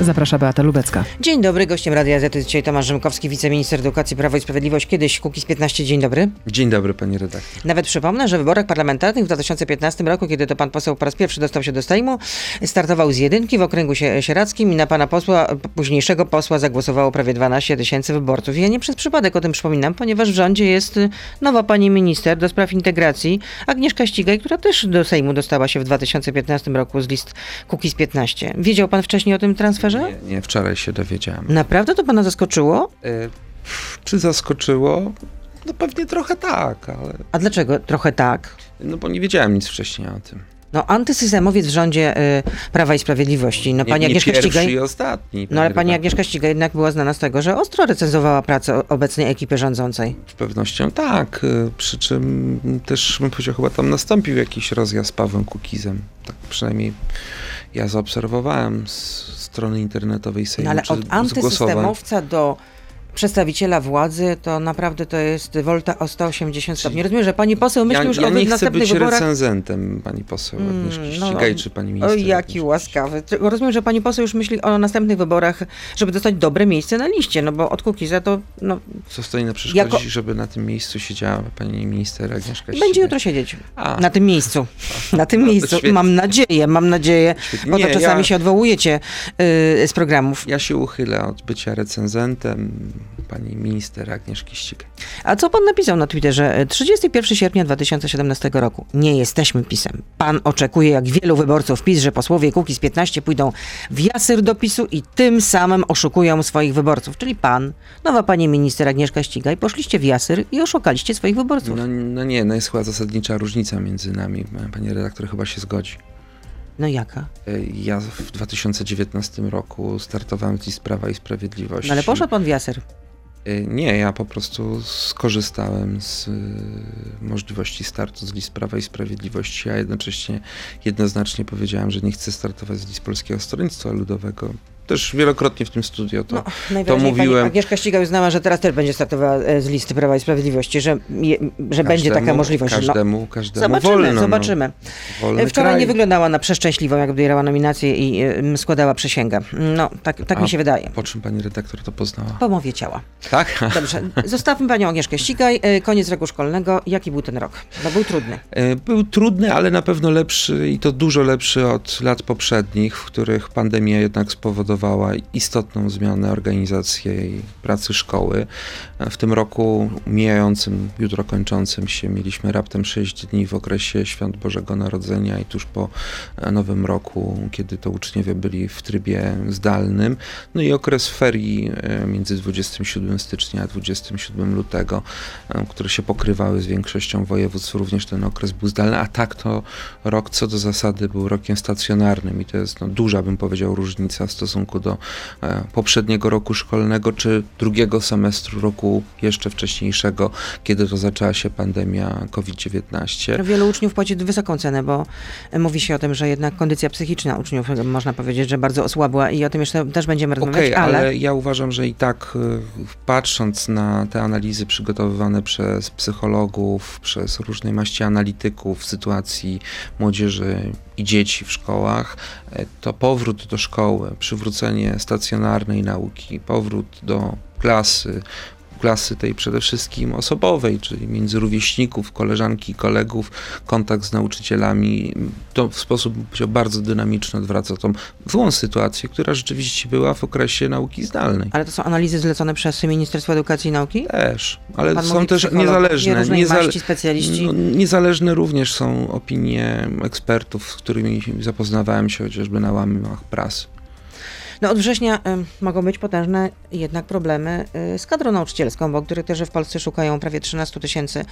Zaprasza Beata Lubecka. Dzień dobry, gościem Radia Z jest dzisiaj Tomasz Rzymkowski, wiceminister edukacji Prawo i Sprawiedliwość, kiedyś Kukiz 15. Dzień dobry. Dzień dobry, pani redaktor. Nawet przypomnę, że w wyborach parlamentarnych w 2015 roku, kiedy to pan poseł po raz pierwszy dostał się do Sejmu, startował z jedynki w okręgu sie- sieradzkim i na pana posła, późniejszego posła zagłosowało prawie 12 tysięcy wyborców. Ja nie przez przypadek o tym przypominam, ponieważ w rządzie jest y, nowa pani minister do spraw integracji, Agnieszka Ścigaj, która też do Sejmu dostała się w 2015 roku z list Kukiz 15. Wiedział pan wcześniej o tym transferze? Nie, nie, wczoraj się dowiedziałem. Naprawdę to pana zaskoczyło? E, czy zaskoczyło? No pewnie trochę tak, ale A dlaczego trochę tak? no bo nie wiedziałem nic wcześniej o tym. No, antysystemowiec w rządzie y, Prawa i Sprawiedliwości. No, Nie, pani nie Agnieszka pierwszy Ścigaj. i ostatni. No ale pani. Agnieszka Ścigaj jednak była znana z tego, że ostro recenzowała pracę obecnej ekipy rządzącej. Z pewnością tak, e, przy czym też bym powiedział, chyba tam nastąpił jakiś rozjazd z Pawłem Kukizem. Tak przynajmniej ja zaobserwowałem z strony internetowej Sejmu. No, ale od antysystemowca do przedstawiciela władzy to naprawdę to jest wolta o 180 stopni. Rozumiem, że pani poseł myśli Ja, już ja o nie chcę następnych być wyborach. recenzentem pani poseł Agnieszki Mm, no, Ścigaj, czy pani minister. O, jaki Agnieszki łaskawy. Rozumiem, że pani poseł już myśli o następnych wyborach, żeby dostać dobre miejsce na liście, no bo od Kukiza to no, Co stoi na przeszkodzie, Jako- żeby na tym miejscu siedziała pani minister Agnieszka będzie Ścigaj? jutro siedzieć. A, Na tym miejscu. Na tym No, miejscu. świetnie. Mam nadzieję, mam nadzieję. Świetnie. Bo to Nie, czasami ja- się odwołujecie yy, z programów. ja się uchylę od bycia recenzentem pani minister Agnieszki Ścigaj. A co pan napisał na Twitterze? 31 sierpnia 2017 roku. Nie jesteśmy PiSem. Pan oczekuje, jak wielu wyborców PiS, że posłowie Kukiz 15 pójdą w jasyr do PiSu i tym samym oszukują swoich wyborców. Czyli pan, nowa pani minister Agnieszka Ścigaj, poszliście w jasyr i oszukaliście swoich wyborców. No, no nie, no jest chyba zasadnicza różnica między nami. Pani redaktor chyba się zgodzi. No jaka? E, Ja w 2019 roku startowałem z Prawa i Sprawiedliwości. No ale poszedł pan w jasyr. E, Nie, ja po prostu skorzystałem z e, możliwości startu z list Prawa i Sprawiedliwości, a jednocześnie jednoznacznie powiedziałem, że nie chcę startować z list Polskiego Stronnictwa Ludowego. Też wielokrotnie w tym studio to, No, pani mówiłem. Agnieszka Ścigaj uznała, że teraz też będzie startowała e, z listy Prawa i Sprawiedliwości, że, je, że będzie taka każdemu- możliwość. No, Każdemu, każdemu zobaczymy, wolno. zobaczymy. No, Wczoraj kraj. nie wyglądała na przeszczęśliwą, jak odbierała nominację i y, składała przysięgę. No, tak, tak A mi się wydaje. Po czym pani redaktor to poznała? Po mowie ciała. Tak? Dobrze, zostawmy panią Agnieszkę Ścigaj. Y, Koniec roku szkolnego. Jaki był ten rok? Bo był trudny. E, Był trudny, ale na pewno lepszy i to dużo lepszy od lat poprzednich, w których pandemia jednak spowodowała istotną zmianę organizacji pracy szkoły. W tym roku mijającym, jutro kończącym się, mieliśmy raptem 6 dni w okresie Świąt Bożego Narodzenia i tuż po Nowym Roku, kiedy to uczniowie byli w trybie zdalnym. No i okres ferii e, między 27 stycznia a 27 lutego, e, które się pokrywały z większością województw, również ten okres był zdalny, a tak to rok co do zasady był rokiem stacjonarnym i to jest no, duża, bym powiedział, różnica w stosunku do e, poprzedniego roku szkolnego, czy drugiego semestru roku jeszcze wcześniejszego, kiedy to zaczęła się pandemia COVID-19. Wielu uczniów płaci wysoką cenę, bo y, mówi się o tym, że jednak kondycja psychiczna uczniów, y, można powiedzieć, że bardzo osłabła i o tym jeszcze też będziemy rozmawiać, Okej, ale... ale ja uważam, że i tak patrząc na te analizy przygotowywane przez psychologów, przez różnej maści analityków w sytuacji młodzieży i dzieci w szkołach, e, to powrót do szkoły, przywrócenie stacjonarnej nauki, powrót do klasy, klasy tej przede wszystkim osobowej, czyli między rówieśników, koleżanki, kolegów, kontakt z nauczycielami, to w sposób bardzo dynamiczny odwraca tą złą sytuację, która rzeczywiście była w okresie nauki zdalnej. Ale to są analizy zlecone przez Ministerstwo Edukacji i Nauki? Też, ale Pan są też niezależne. niezale- specjaliści. no, niezależne również są opinie ekspertów, z którymi zapoznawałem się chociażby na łamach prasy. No od września y, mogą być potężne jednak problemy y, z kadrą nauczycielską, bo też w Polsce szukają prawie 13 tysięcy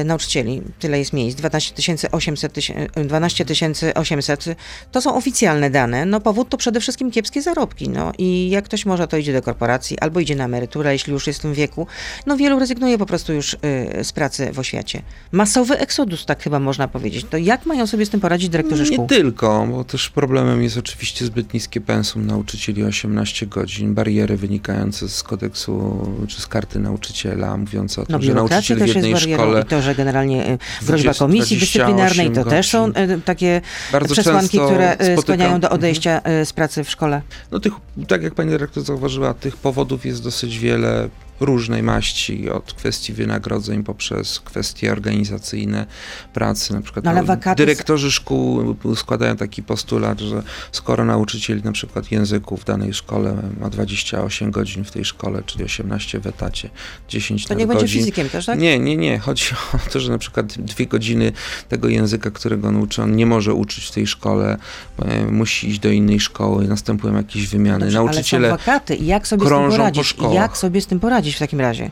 y, nauczycieli. Tyle jest miejsc, 12 tysięcy 800, tysię- y, 12 tysięcy 800. To są oficjalne dane. No powód to przede wszystkim kiepskie zarobki. No i jak ktoś może, to idzie do korporacji albo idzie na emeryturę, jeśli już jest w tym wieku. No wielu rezygnuje po prostu już z pracy w oświacie. Masowy eksodus, tak chyba można powiedzieć. To jak mają sobie z tym poradzić dyrektorzy Nie szkół? tylko, bo też problemem jest oczywiście zbyt niskie pensum nauczycieli. Nauczycieli 18 godzin, bariery wynikające z kodeksu czy z karty nauczyciela, mówiące o tym, No że nauczyciel w też jest jednej barierą szkole i to, że generalnie e, groźba 20, komisji 28 dyscyplinarnej to też są e, takie bardzo przesłanki, które e, spotykam- skłaniają do odejścia e, z pracy w szkole. No tych, tak jak pani dyrektor zauważyła, tych powodów jest dosyć wiele różnej maści, od kwestii wynagrodzeń poprzez kwestie organizacyjne pracy, na przykład No, no, wakaty- dyrektorzy szkół składają taki postulat, że skoro nauczyciel na przykład języków w danej szkole ma 28 godzin w tej szkole, czyli 18 w etacie, 10 To nie będzie godzin, fizykiem też, tak? Nie, nie, nie. Chodzi o to, że na przykład dwie godziny tego języka, którego on uczy, on nie może uczyć w tej szkole, e, musi iść do innej szkoły, następują jakieś wymiany. Dobrze, Nauczyciele ale są wakaty i jak sobie z tym krążą po poradzić? szkołach. Jak sobie z tym poradzić w takim razie?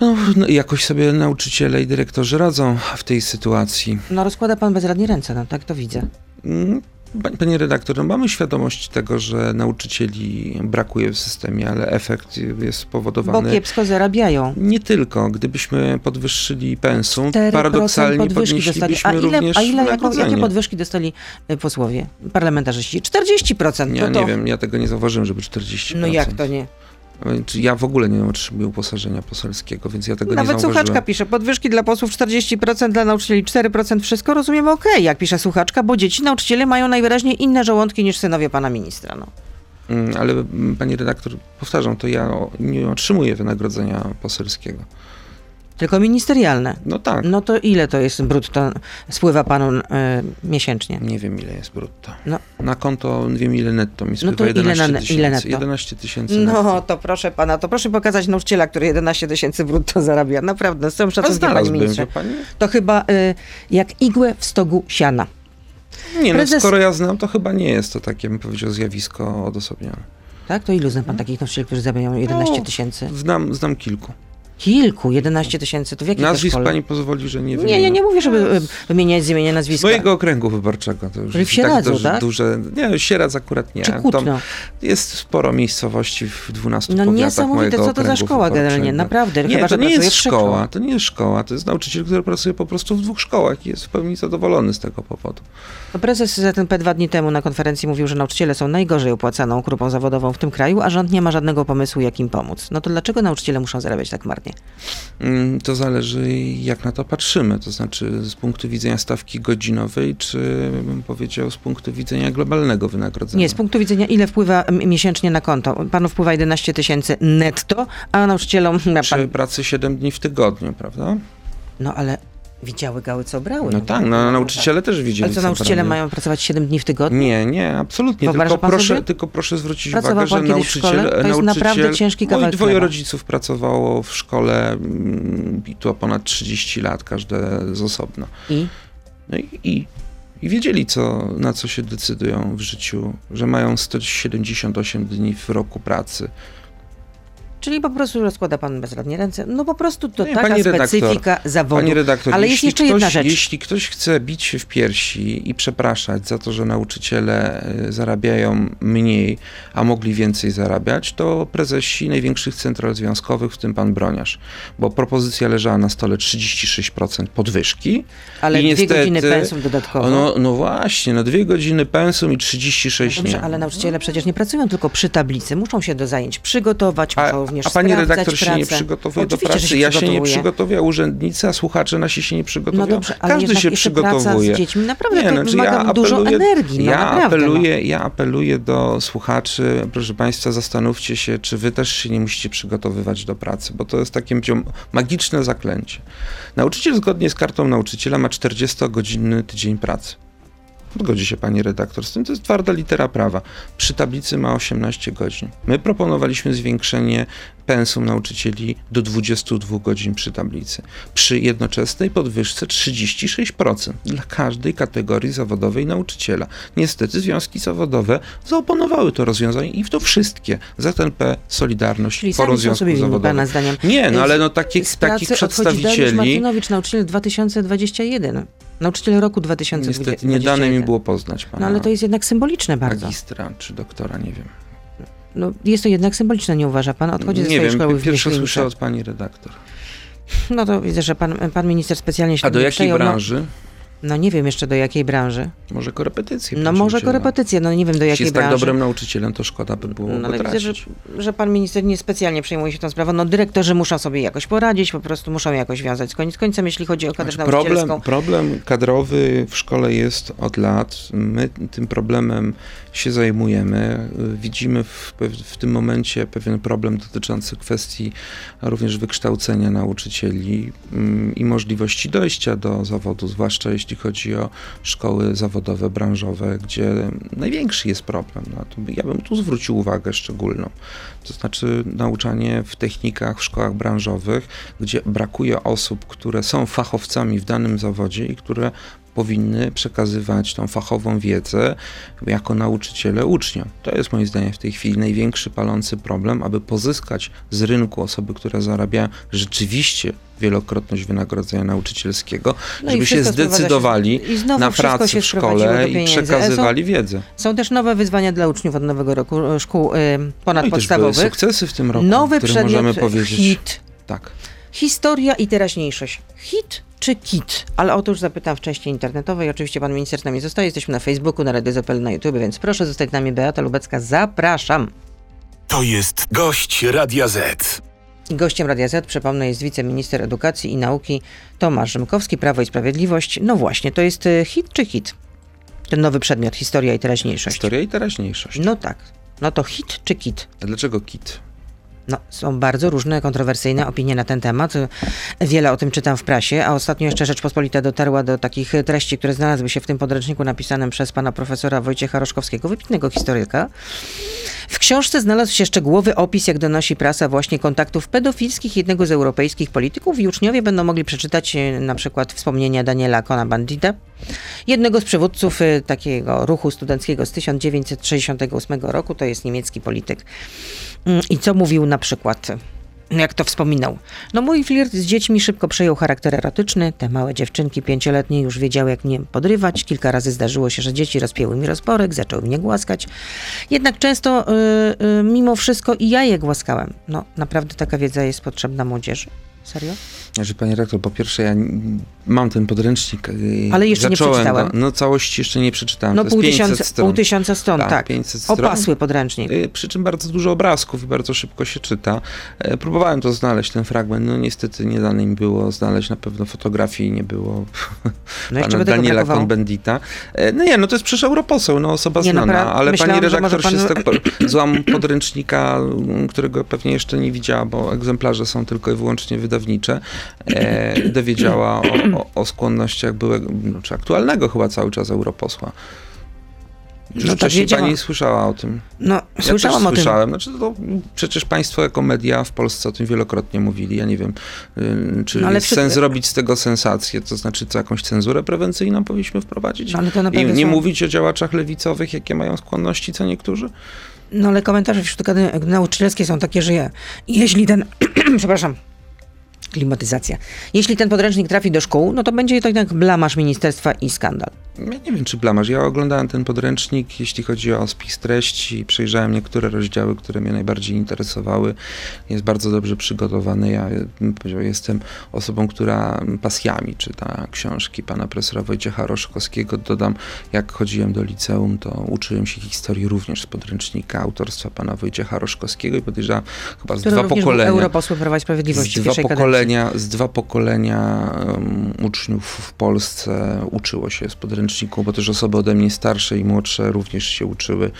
no, no, jakoś sobie nauczyciele i dyrektorzy radzą w tej sytuacji. No rozkłada pan bezradnie ręce, no tak to widzę. Mm, Panie, panie redaktor, no mamy świadomość tego, że nauczycieli brakuje w systemie, ale efekt jest Bo spowodowany kiepsko zarabiają. nie tylko. Gdybyśmy podwyższyli pensum, 4% paradoksalnie podnieślibyśmy A ile, również a ile wynagrodzenie. jakie podwyżki dostali y, posłowie, parlamentarzyści? 40%. Ja to to, nie wiem, ja tego nie zauważyłem, żeby 40%. No jak to nie? Ja w ogóle nie otrzymuję uposażenia poselskiego, więc ja tego Nawet nie zauważyłem. słuchaczka pisze, podwyżki dla posłów 40%, dla nauczycieli 4%, wszystko rozumiemy okej, jak pisze słuchaczka, bo dzieci nauczyciele mają najwyraźniej inne żołądki niż synowie pana ministra. No. Mm, Ale mm, pani redaktor, powtarzam, to ja nie otrzymuję wynagrodzenia poselskiego. Tylko ministerialne. No tak, No to ile to jest brutto spływa panu y, miesięcznie? nie wiem ile jest brutto. No. Na konto nie wiem ile netto mi spływa, to ile 11 na- tysięcy. ile netto? 11 tysięcy netto. No to proszę pana, to proszę pokazać nauczyciela, który 11 tysięcy brutto zarabia. Naprawdę, z całym szacunkiem panie ministrze. pani? To chyba y, jak igłę w stogu siana. Nie, no Prezes- skoro ja znam, to chyba nie jest to takie, bym powiedział, zjawisko odosobnione. Tak? To ilu zna pan takich nauczycieli, którzy zarabiają 11 No, tysięcy? Znam, znam kilku. Kilku, 11 tysięcy. To w jakiej Nazwisk pani pozwoli, że nie Nie, wymienię. ja nie mówię, żeby y, wymieniać z imienia nazwiska. mojego okręgu wyborczego. To już Czyli w Sieradzu, duże, tak? Duże, nie, Sieradz akurat nie. Czy Tam Kutno? jest sporo miejscowości w 12 No powiatach niesamowite, co to za szkoła generalnie, naprawdę. Nie, chyba, to nie jest szkoła, to nie jest szkoła, to jest nauczyciel, który pracuje po prostu w dwóch szkołach i jest w pełni zadowolony z tego powodu. To prezes ZNP dwa dni temu na konferencji mówił, że nauczyciele są najgorzej opłacaną grupą zawodową w tym kraju, a rząd nie ma żadnego pomysłu, jak im pomóc. No to dlaczego nauczyciele muszą zarabiać tak marnie? Mm, To zależy jak na to patrzymy, to znaczy z punktu widzenia stawki godzinowej, czy bym powiedział z punktu widzenia globalnego wynagrodzenia. Nie, z punktu widzenia ile wpływa m, miesięcznie na konto. Panu wpływa 11 tysięcy netto, a nauczycielom... Przy Pan, pracy 7 dni w tygodniu, prawda? no ale widziały gały, co brały. No tak, no, nauczyciele też widzieli. Ale co, co nauczyciele brali. mają pracować 7 dni w tygodniu? Nie, nie, absolutnie. Tylko proszę, tylko proszę zwrócić Pracował uwagę, że nauczyciel, szkole? To jest naprawdę ciężki moi kawałek dwoje chleba. rodziców pracowało w szkole mm, i to ponad 30 lat, każde z osobna. I? No i, i, i wiedzieli, co, na co się decydują w życiu, że mają 178 dni w roku pracy. Czyli po prostu rozkłada pan bezradnie ręce. No po prostu to Nie, taka pani redaktor, specyfika zawodu. Pani redaktor, Ale jest jeszcze ktoś, jedna rzecz. Jeśli ktoś chce bić się w piersi i przepraszać za to, że nauczyciele e, zarabiają mniej, a mogli więcej zarabiać, to prezesi największych central związkowych, w tym pan Broniarz. Bo propozycja leżała na stole 36% podwyżki. Ale I dwie niestety- godziny pensum dodatkowo. No, no właśnie, no dwie godziny pensum i 36 Dobrze, nie. ale nauczyciele przecież nie pracują tylko przy tablicy. Muszą się do zajęć przygotować, A, muszą również a pani redaktor się pracę. nie przygotowuje do pracy. się ja się nie przygotowuję, urzędnicy, a słuchacze nasi się nie przygotowują. No dobrze, ale Każdy się przygotowuje. z dziećmi naprawdę Nie, to znaczy wymaga ja dużo apeluję- energii. No ja, naprawdę, apeluję, ja apeluję do słuchaczy, proszę Państwa, zastanówcie się, czy Wy też się nie musicie przygotowywać do pracy, bo to jest takie magiczne zaklęcie. Nauczyciel zgodnie z kartą nauczyciela ma 40-godzinny tydzień pracy. Zgodzi się pani redaktor z tym, to jest twarda litera prawa. Przy tablicy ma 18 godzin. My proponowaliśmy zwiększenie pensum nauczycieli do 22 godzin przy tablicy. Przy jednoczesnej podwyżce 36% dla każdej kategorii zawodowej nauczyciela. Niestety związki zawodowe zaoponowały to rozwiązanie i w to wszystkie. ZNP, Solidarność, Czyli Forum Związków pana Zawodowych. zdaniem. Nie, no ale no Z takich, odchodzi Dariusz przedstawicieli... Martynowicz, nauczyciel 2021. Nauczyciel roku 2021. Niestety nie dane mi było poznać pana No ale to jest jednak symboliczne bardzo. magistra czy doktora, nie wiem. No, jest to jednak symboliczne, nie uważa pan? Odchodzi ze nie swojej wiem, szkoły w pierwsze słyszę od pani redaktor. No to widzę, że pan, pan minister specjalnie się A do jakiej branży? No nie wiem jeszcze do jakiej branży. Może korepetycje. No może udziela. korepetycje, no nie wiem do Jeśli jakiej jest branży. tak dobrym nauczycielem, to szkoda by było No, ale widzę, że, że pan minister niespecjalnie przejmuje się tą sprawą. No dyrektorzy muszą sobie jakoś poradzić, po prostu muszą jakoś wiązać z koniec końcem, jeśli chodzi o kadrę Znaczy, nauczycielską. problem, problem kadrowy w szkole jest od lat. My tym problemem się zajmujemy. Widzimy w, w tym momencie pewien problem dotyczący kwestii również wykształcenia nauczycieli mm, i możliwości dojścia do zawodu, zwłaszcza jeśli chodzi o szkoły zawodowe, branżowe, gdzie największy jest problem. No, ja bym tu zwrócił uwagę szczególną. To znaczy nauczanie w technikach w szkołach branżowych, gdzie brakuje osób, które są fachowcami w danym zawodzie i które powinny przekazywać tą fachową wiedzę jako nauczyciele uczniom. To jest moim zdaniem w tej chwili największy palący problem, aby pozyskać z rynku osoby, które zarabiają rzeczywiście wielokrotność wynagrodzenia nauczycielskiego, No żeby się się- zdecydowali znowu na pracę się w szkole i pieniędzy. przekazywali wiedzę. Są też nowe wyzwania dla uczniów od nowego roku e, szkół y, No i też były ponadpodstawowych. sukcesy w tym roku, Nowy możemy powiedzieć. hit. Tak. Historia i teraźniejszość. Hit czy kit? Ale otóż zapytam w części internetowej. Oczywiście pan minister z nami zostaje. Jesteśmy na Facebooku, na Radio Zapel, na YouTube, więc proszę zostać z nami. Beata Lubecka, zapraszam. To jest gość Radia Z. I gościem Radia Z, przypomnę, jest wiceminister edukacji i nauki Tomasz Rzymkowski, Prawo i Sprawiedliwość. No właśnie, to jest y, hit czy hit? Ten nowy przedmiot, historia i teraźniejszość. Historia i teraźniejszość. No tak. No to hit czy kit? A dlaczego kit? No, są bardzo różne, kontrowersyjne opinie na ten temat. Wiele o tym czytam w prasie, a ostatnio jeszcze Rzeczpospolita dotarła do takich treści, które znalazły się w tym podręczniku napisanym przez pana profesora Wojciecha Roszkowskiego, wybitnego historyka. W książce znalazł się szczegółowy opis, jak donosi prasa, właśnie kontaktów pedofilskich jednego z europejskich polityków i uczniowie będą mogli przeczytać e, na przykład wspomnienia Daniela Cohn-Bandita, jednego z przywódców e, takiego ruchu studenckiego z 1968 roku, to jest niemiecki polityk. Mm, I co mówił na przykład? Jak to wspominał? No mój flirt z dziećmi szybko przejął charakter erotyczny. Te małe dziewczynki pięcioletnie już wiedziały, jak mnie podrywać. Kilka razy zdarzyło się, że dzieci rozpięły mi rozporek, zaczęły mnie głaskać. Jednak często, y, y, mimo wszystko, i ja je głaskałem. No, naprawdę taka wiedza jest potrzebna młodzieży. Serio? Znaczy, panie rektor, po pierwsze, ja mam ten podręcznik. yy, Ale jeszcze nie przeczytałem. No całości jeszcze nie przeczytałem. No pół jest 500 tysiąca, stron. pół tysiąca stron, Tak, tak. 500 stron. Opasły podręcznik. Yy, Przy czym bardzo dużo obrazków i bardzo szybko się czyta. E, Próbowałem to znaleźć, ten fragment. No niestety nie dane mi było znaleźć na pewno fotografii, nie było No pana Daniela. E, No nie, no to jest przecież europoseł, no osoba Nie, no, znana, ale myślałam, pani redaktor się pan- z tego złam podręcznika, którego pewnie jeszcze nie widziała, bo egzemplarze są tylko i wyłącznie wydawnicze, e, dowiedziała o, o, o skłonnościach byłego, no, czy aktualnego chyba cały czas europosła. Czy No tak wiedziała. pani słyszała o tym? No, Ja słyszałam też o tym. słyszałem. Znaczy, to przecież państwo jako media w Polsce o tym wielokrotnie mówili. Ja nie wiem, czy No, jest przy- sens robić z tego sensację, to znaczy co, jakąś cenzurę prewencyjną powinniśmy wprowadzić? No, ale to I nie są- mówić o działaczach lewicowych, jakie mają skłonności co niektórzy? No ale komentarze wśród nauczycielskie są takie, że ja, jeśli ten, przepraszam, klimatyzacja, jeśli ten podręcznik trafi do szkół, no to będzie to jednak blamasz ministerstwa i skandal. Ja nie wiem, czy blamasz. Ja oglądałem ten podręcznik, jeśli chodzi o spis treści, przejrzałem niektóre rozdziały, które mnie najbardziej interesowały. Jest bardzo dobrze przygotowany. Ja jestem osobą, która pasjami czyta książki pana profesora Wojciecha Roszkowskiego. Dodam, jak chodziłem do liceum, to uczyłem się historii również z podręcznika autorstwa pana Wojciecha Roszkowskiego i podejrzewam chyba z Który dwa pokolenia. był europosłem Prawa i Sprawiedliwości Z dwa, kadencji. Pokolenia, z dwa pokolenia um, uczniów w Polsce uczyło się z podręczniku, bo też osoby ode mnie starsze i młodsze również się uczyły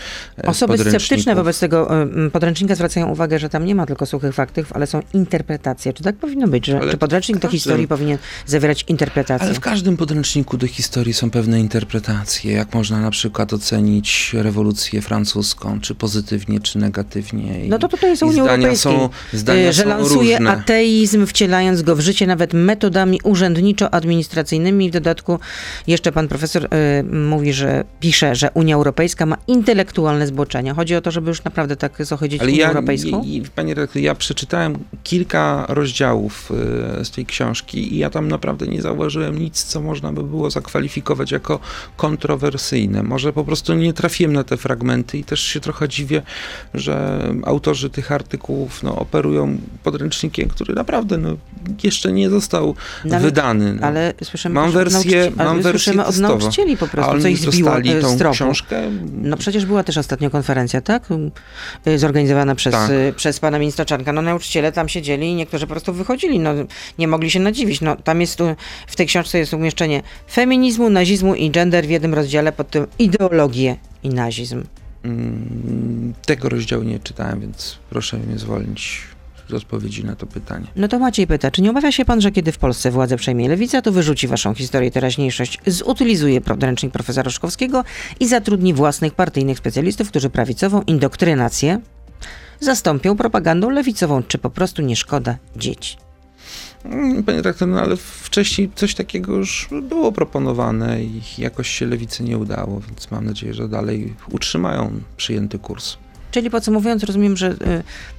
e, Osoby sceptyczne wobec tego podręcznika zwracają uwagę, że tam nie ma tylko suchych faktów, ale są interpretacje. Czy tak powinno być, że Ale czy podręcznik do każdy- historii powinien zawierać interpretacje? Ale w każdym podręczniku do historii są pewne interpretacje, jak można na przykład ocenić rewolucję francuską, czy pozytywnie, czy negatywnie. I- No to tutaj jest Unii zdania Europejskiej, są, zdania y, że są lansuje różne. ateizm, wcielając go w życie nawet metodami urzędniczo-administracyjnymi. W dodatku jeszcze pan profesor y, mówi, że pisze, że Unia Europejska ma intelektualne zboczenia. Chodzi o to, żeby już naprawdę tak zochodzić Ale Unię ja, Europejską? i, i, panie redaktor, ja przeczytałem kilka rozdziałów y, z tej książki i ja tam naprawdę nie zauważyłem nic, co można by było zakwalifikować jako kontrowersyjne. Może po prostu nie trafiłem na te fragmenty i też się trochę dziwię, że autorzy tych artykułów no, operują podręcznikiem, który naprawdę no, jeszcze nie został No ale- wydany. No. Ale słyszymy, Mam wersję- nauczycieli- ale mam wersję słyszymy od nauczycieli po prostu, oni co ich zbiło e, tą tropu. książkę. No przecież była też ostatnio konferencja, tak? Y, Zorganizowana przez, Tak. y, przez pana ministra Czarnka. No nauczyciele tam siedzieli i niektórzy po prostu wychodzili. No, nie mogli się nadziwić. No, tam jest, w tej książce jest umieszczenie feminizmu, nazizmu i gender w jednym rozdziale pod tym ideologię i nazizm. Mm, Tego rozdziału nie czytałem, więc proszę mnie zwolnić z odpowiedzi na to pytanie. No to Maciej pyta, czy nie obawia się pan, że kiedy w Polsce władzę przejmie lewica, to wyrzuci waszą historię i teraźniejszość, zutylizuje podręcznik profesora Szkowskiego i zatrudni własnych partyjnych specjalistów, którzy prawicową indoktrynację zastąpią propagandą lewicową, czy po prostu nie szkoda dzieci? Mm, Panie redaktor, no ale wcześniej coś takiego już było proponowane i jakoś się lewicy nie udało, więc mam nadzieję, że dalej utrzymają przyjęty kurs. Czyli podsumowując, rozumiem, że y,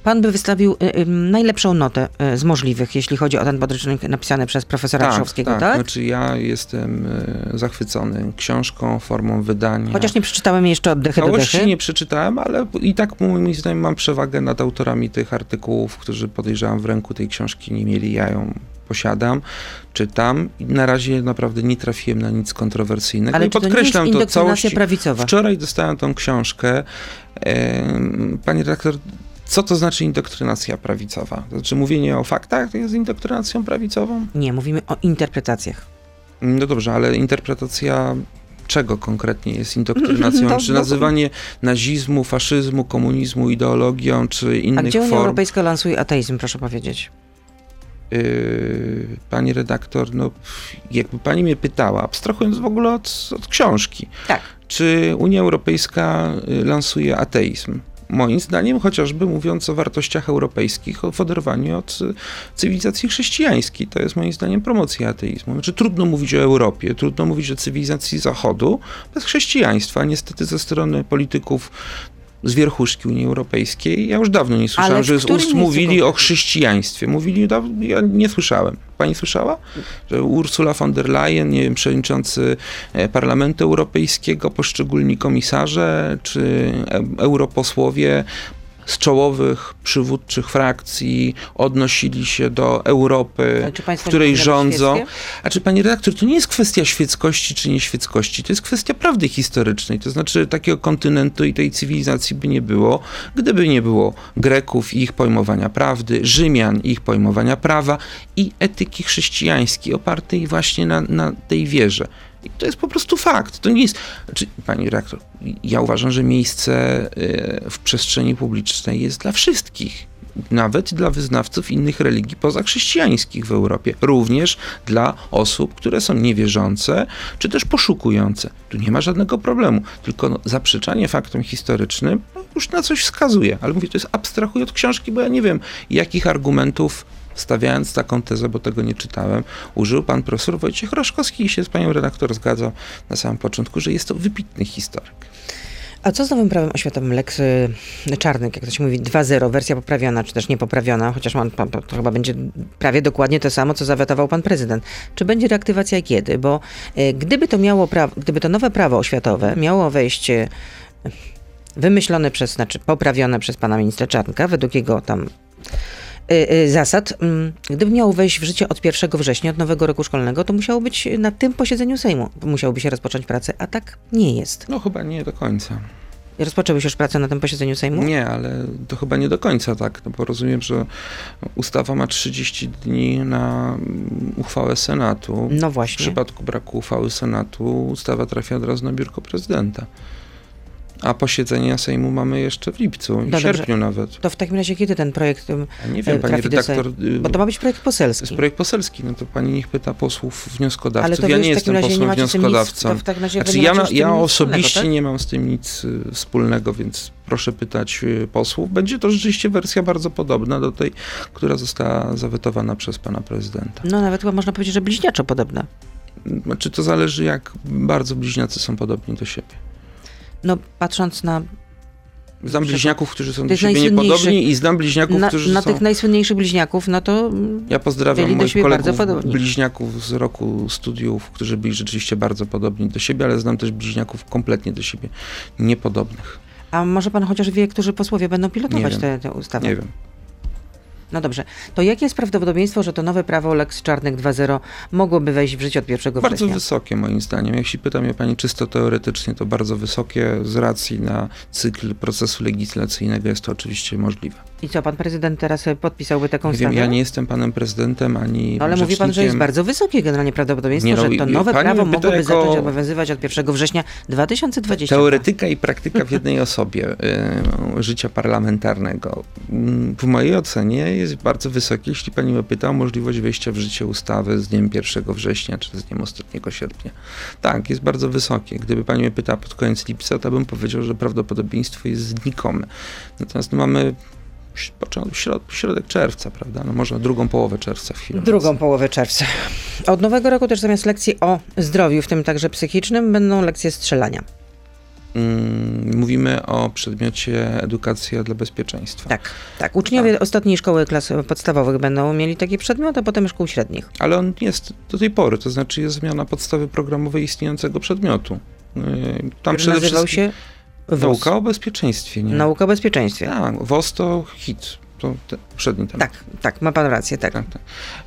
pan by wystawił y, y, najlepszą notę z możliwych, jeśli chodzi o ten podręcznik napisany przez profesora Szkowskiego, tak? Znaczy ja jestem zachwycony książką, formą wydania. Chociaż nie przeczytałem jeszcze od dechy do dechy. nie przeczytałem, ale i tak moim zdaniem mam przewagę nad autorami tych artykułów, którzy podejrzewam w ręku tej książki nie mieli. Ja ją posiadam, czytam i na razie naprawdę nie trafiłem na nic kontrowersyjnego. Ale I czy to nie jest podkreślam to całości. prawicowa? Wczoraj dostałem tą książkę. Panie redaktor, co to znaczy indoktrynacja prawicowa? To znaczy mówienie o faktach to jest indoktrynacją prawicową? Nie, mówimy o interpretacjach. No dobrze, ale interpretacja czego konkretnie jest indoktrynacją? No, czy no. nazywanie nazizmu, faszyzmu, komunizmu ideologią, czy A innych gdzie Unia form? Europejska lansuje ateizm, proszę powiedzieć? Yy, pani redaktor, no jakby pani mnie pytała, abstrahując w ogóle od, od książki, Tak. czy Unia Europejska y, lansuje ateizm? Moim zdaniem, chociażby mówiąc o wartościach europejskich, o w oderwaniu od y, cywilizacji chrześcijańskiej, to jest moim zdaniem promocja ateizmu. Znaczy, trudno mówić o Europie, trudno mówić o cywilizacji Zachodu bez chrześcijaństwa. Niestety ze strony polityków z wierchuszki Unii Europejskiej, ja już dawno nie słyszałem, że z ust mówili o chrześcijaństwie. Mówili, ja nie słyszałem. Pani słyszała? Że Ursula von der Leyen, nie wiem, przewodniczący e, Parlamentu Europejskiego, poszczególni komisarze czy e, europosłowie z czołowych przywódczych frakcji odnosili się do Europy, w której rządzą. świeckie? A czy pani redaktor, to nie jest kwestia świeckości czy nieświeckości, to jest kwestia prawdy historycznej. To znaczy takiego kontynentu i tej cywilizacji by nie było, gdyby nie było Greków i ich pojmowania prawdy, Rzymian i ich pojmowania prawa i etyki chrześcijańskiej opartej właśnie na, na tej wierze. I to jest po prostu fakt. To nie jest. Znaczy, pani redaktor, ja uważam, że miejsce y, w przestrzeni publicznej jest dla wszystkich. Nawet dla wyznawców innych religii pozachrześcijańskich w Europie. Również dla osób, które są niewierzące, czy też poszukujące. Tu nie ma żadnego problemu. Tylko no, zaprzeczanie faktom historycznym no, już na coś wskazuje. Ale mówię, to jest abstrahuję od książki, bo ja nie wiem, jakich argumentów stawiając taką tezę, bo tego nie czytałem, użył pan profesor Wojciech Roszkowski i się z panią redaktor zgadzał na samym początku, że jest to wybitny historyk. A co z nowym prawem oświatowym Lex y, Czarnek, jak to się mówi, 2.0, wersja poprawiona, czy też niepoprawiona, chociaż on, to chyba będzie prawie dokładnie to samo, co zawetował pan prezydent. Czy będzie reaktywacja i kiedy? Bo y, gdyby to miało gdyby to nowe prawo oświatowe miało wejść y, wymyślone przez, znaczy poprawione przez pana ministra Czarnka, według jego tam zasad, mm, gdyby miało wejść w życie od 1 września, od nowego roku szkolnego, to musiało być na tym posiedzeniu Sejmu. Musiałoby się rozpocząć pracę, a tak nie jest. No chyba nie do końca. Rozpoczęły się już prace na tym posiedzeniu Sejmu? Nie, ale to chyba nie do końca tak, no bo rozumiem, że ustawa ma 30 dni na mm, uchwałę Senatu. No W właśnie. przypadku braku uchwały Senatu ustawa trafia od razu na biurko prezydenta. A posiedzenia Sejmu mamy jeszcze w lipcu, dobrze. sierpniu nawet. To w takim razie kiedy ten projekt, Ja nie e, wiem, pani trafi do redaktor, y, bo to ma być projekt to poselski. jest projekt poselski, no to pani niech pyta posłów Ale wnioskodawców. to wy ja nie jestem nie posłem tym nic, wnioskodawcą. to w razie Znaczy ja, tym ja osobiście wspólnego, nie mam z tym nic y, wspólnego, więc proszę pytać y, posłów. Będzie to rzeczywiście wersja bardzo podobna do tej, która została zawetowana przez pana prezydenta. tak? No nawet chyba można powiedzieć, że bliźniaczo podobne. Znaczy to zależy jak bardzo bliźniacy są podobni do siebie. No patrząc na, Znam bliźniaków, którzy są do siebie niepodobni i znam bliźniaków, na, którzy na są... tych najsłynniejszych bliźniaków, no to Ja pozdrawiam moich kolegów bliźniaków z roku studiów, którzy byli rzeczywiście bardzo podobni do siebie, ale znam też bliźniaków kompletnie do siebie niepodobnych. a może pan chociaż wie, którzy posłowie będą pilotować tę ustawę? Nie wiem. No dobrze, to jakie jest prawdopodobieństwo, że to nowe prawo Lex Czarnek 2.0 mogłoby wejść w życie od 1 Bardzo września? wysokie moim zdaniem. Jeśli pyta mnie pani czysto teoretycznie, to bardzo wysokie z racji na cykl procesu legislacyjnego jest to oczywiście możliwe. I co, pan prezydent teraz e, podpisałby taką ustawę? ja nie jestem panem prezydentem ani No, ale mówi pan, że jest bardzo wysokie generalnie prawdopodobieństwo, Nie, no, że to nowe prawo mogłoby jako- zacząć obowiązywać od 1 września 2020. Teoretyka i praktyka w jednej osobie y, życia parlamentarnego. Mm, W mojej ocenie jest bardzo wysokie, jeśli pani mnie pyta o możliwość wejścia w życie ustawy z dniem 1 września czy z dniem ostatniego sierpnia. Tak, jest bardzo wysokie. Gdyby pani mnie pytała pod koniec lipca, to bym powiedział, że prawdopodobieństwo jest znikome. Natomiast no, mamy środ, środek czerwca, prawda? No może drugą połowę czerwca w. Drugą połowę czerwca. Od nowego roku też zamiast lekcji o zdrowiu, w tym także psychicznym, będą lekcje strzelania. Mm, Mówimy o przedmiocie edukacja dla bezpieczeństwa. Tak, tak. Uczniowie ostatniej szkoły klas podstawowych będą mieli taki przedmiot, a potem szkół średnich. Ale on jest do tej pory, to znaczy jest zmiana podstawy programowej istniejącego przedmiotu. Yy, Tam który przede nazywał wszystkim się. Nauka o bezpieczeństwie, nie? Nauka o bezpieczeństwie. Tak, WOS to hit, to ten poprzedni temat. Tak, tak, ma pan rację, tak. Tak, tak.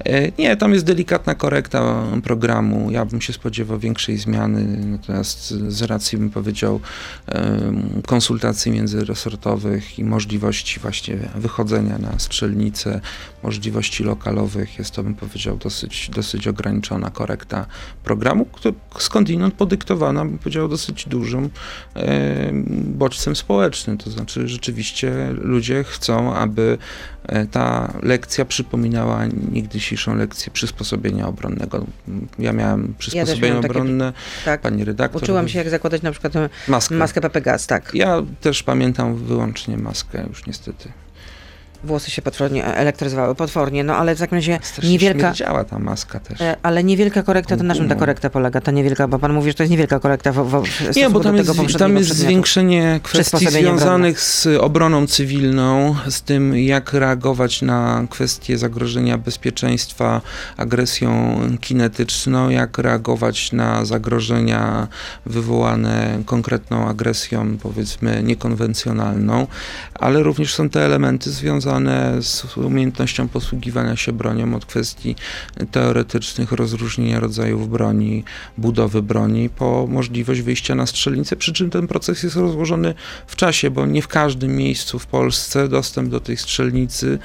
E, Nie, tam jest delikatna korekta programu. Ja bym się spodziewał większej zmiany, natomiast z racji, bym powiedział, konsultacji międzyresortowych i możliwości właśnie wychodzenia na strzelnice, możliwości lokalowych, jest to, bym powiedział, dosyć, dosyć ograniczona korekta programu, który skądinąd podyktowana, bym powiedział, dosyć dużym em, bodźcem społecznym. To znaczy, rzeczywiście ludzie chcą, aby ta lekcja przypominała niegdysiejszą lekcję przysposobienia obronnego. Ja miałem przysposobienie miałam takie- obronne, tak. pani redaktor. Uczyłam się, jak zakładać na przykład maskę. maskę PPGAS, tak. Ja też pamiętam wyłącznie maskę, już niestety. Włosy się potwornie elektryzowały, potwornie, no ale w takim razie Strasznie niewielka, śmierdziała ta maska też. e, ale niewielka korekta, to na czym ta korekta polega? Ta niewielka, bo pan mówi, że to jest niewielka korekta w, w, w Nie, bo do tam tego jest, tam jest zwiększenie kwestii związanych z obroną cywilną, z tym jak reagować na kwestie zagrożenia bezpieczeństwa agresją kinetyczną, jak reagować na zagrożenia wywołane konkretną agresją, powiedzmy niekonwencjonalną, ale również są te elementy związane z umiejętnością posługiwania się bronią od kwestii teoretycznych, rozróżnienia rodzajów broni, budowy broni, po możliwość wyjścia na strzelnicę, przy czym ten proces jest rozłożony w czasie, bo nie w każdym miejscu w Polsce dostęp do tej strzelnicy,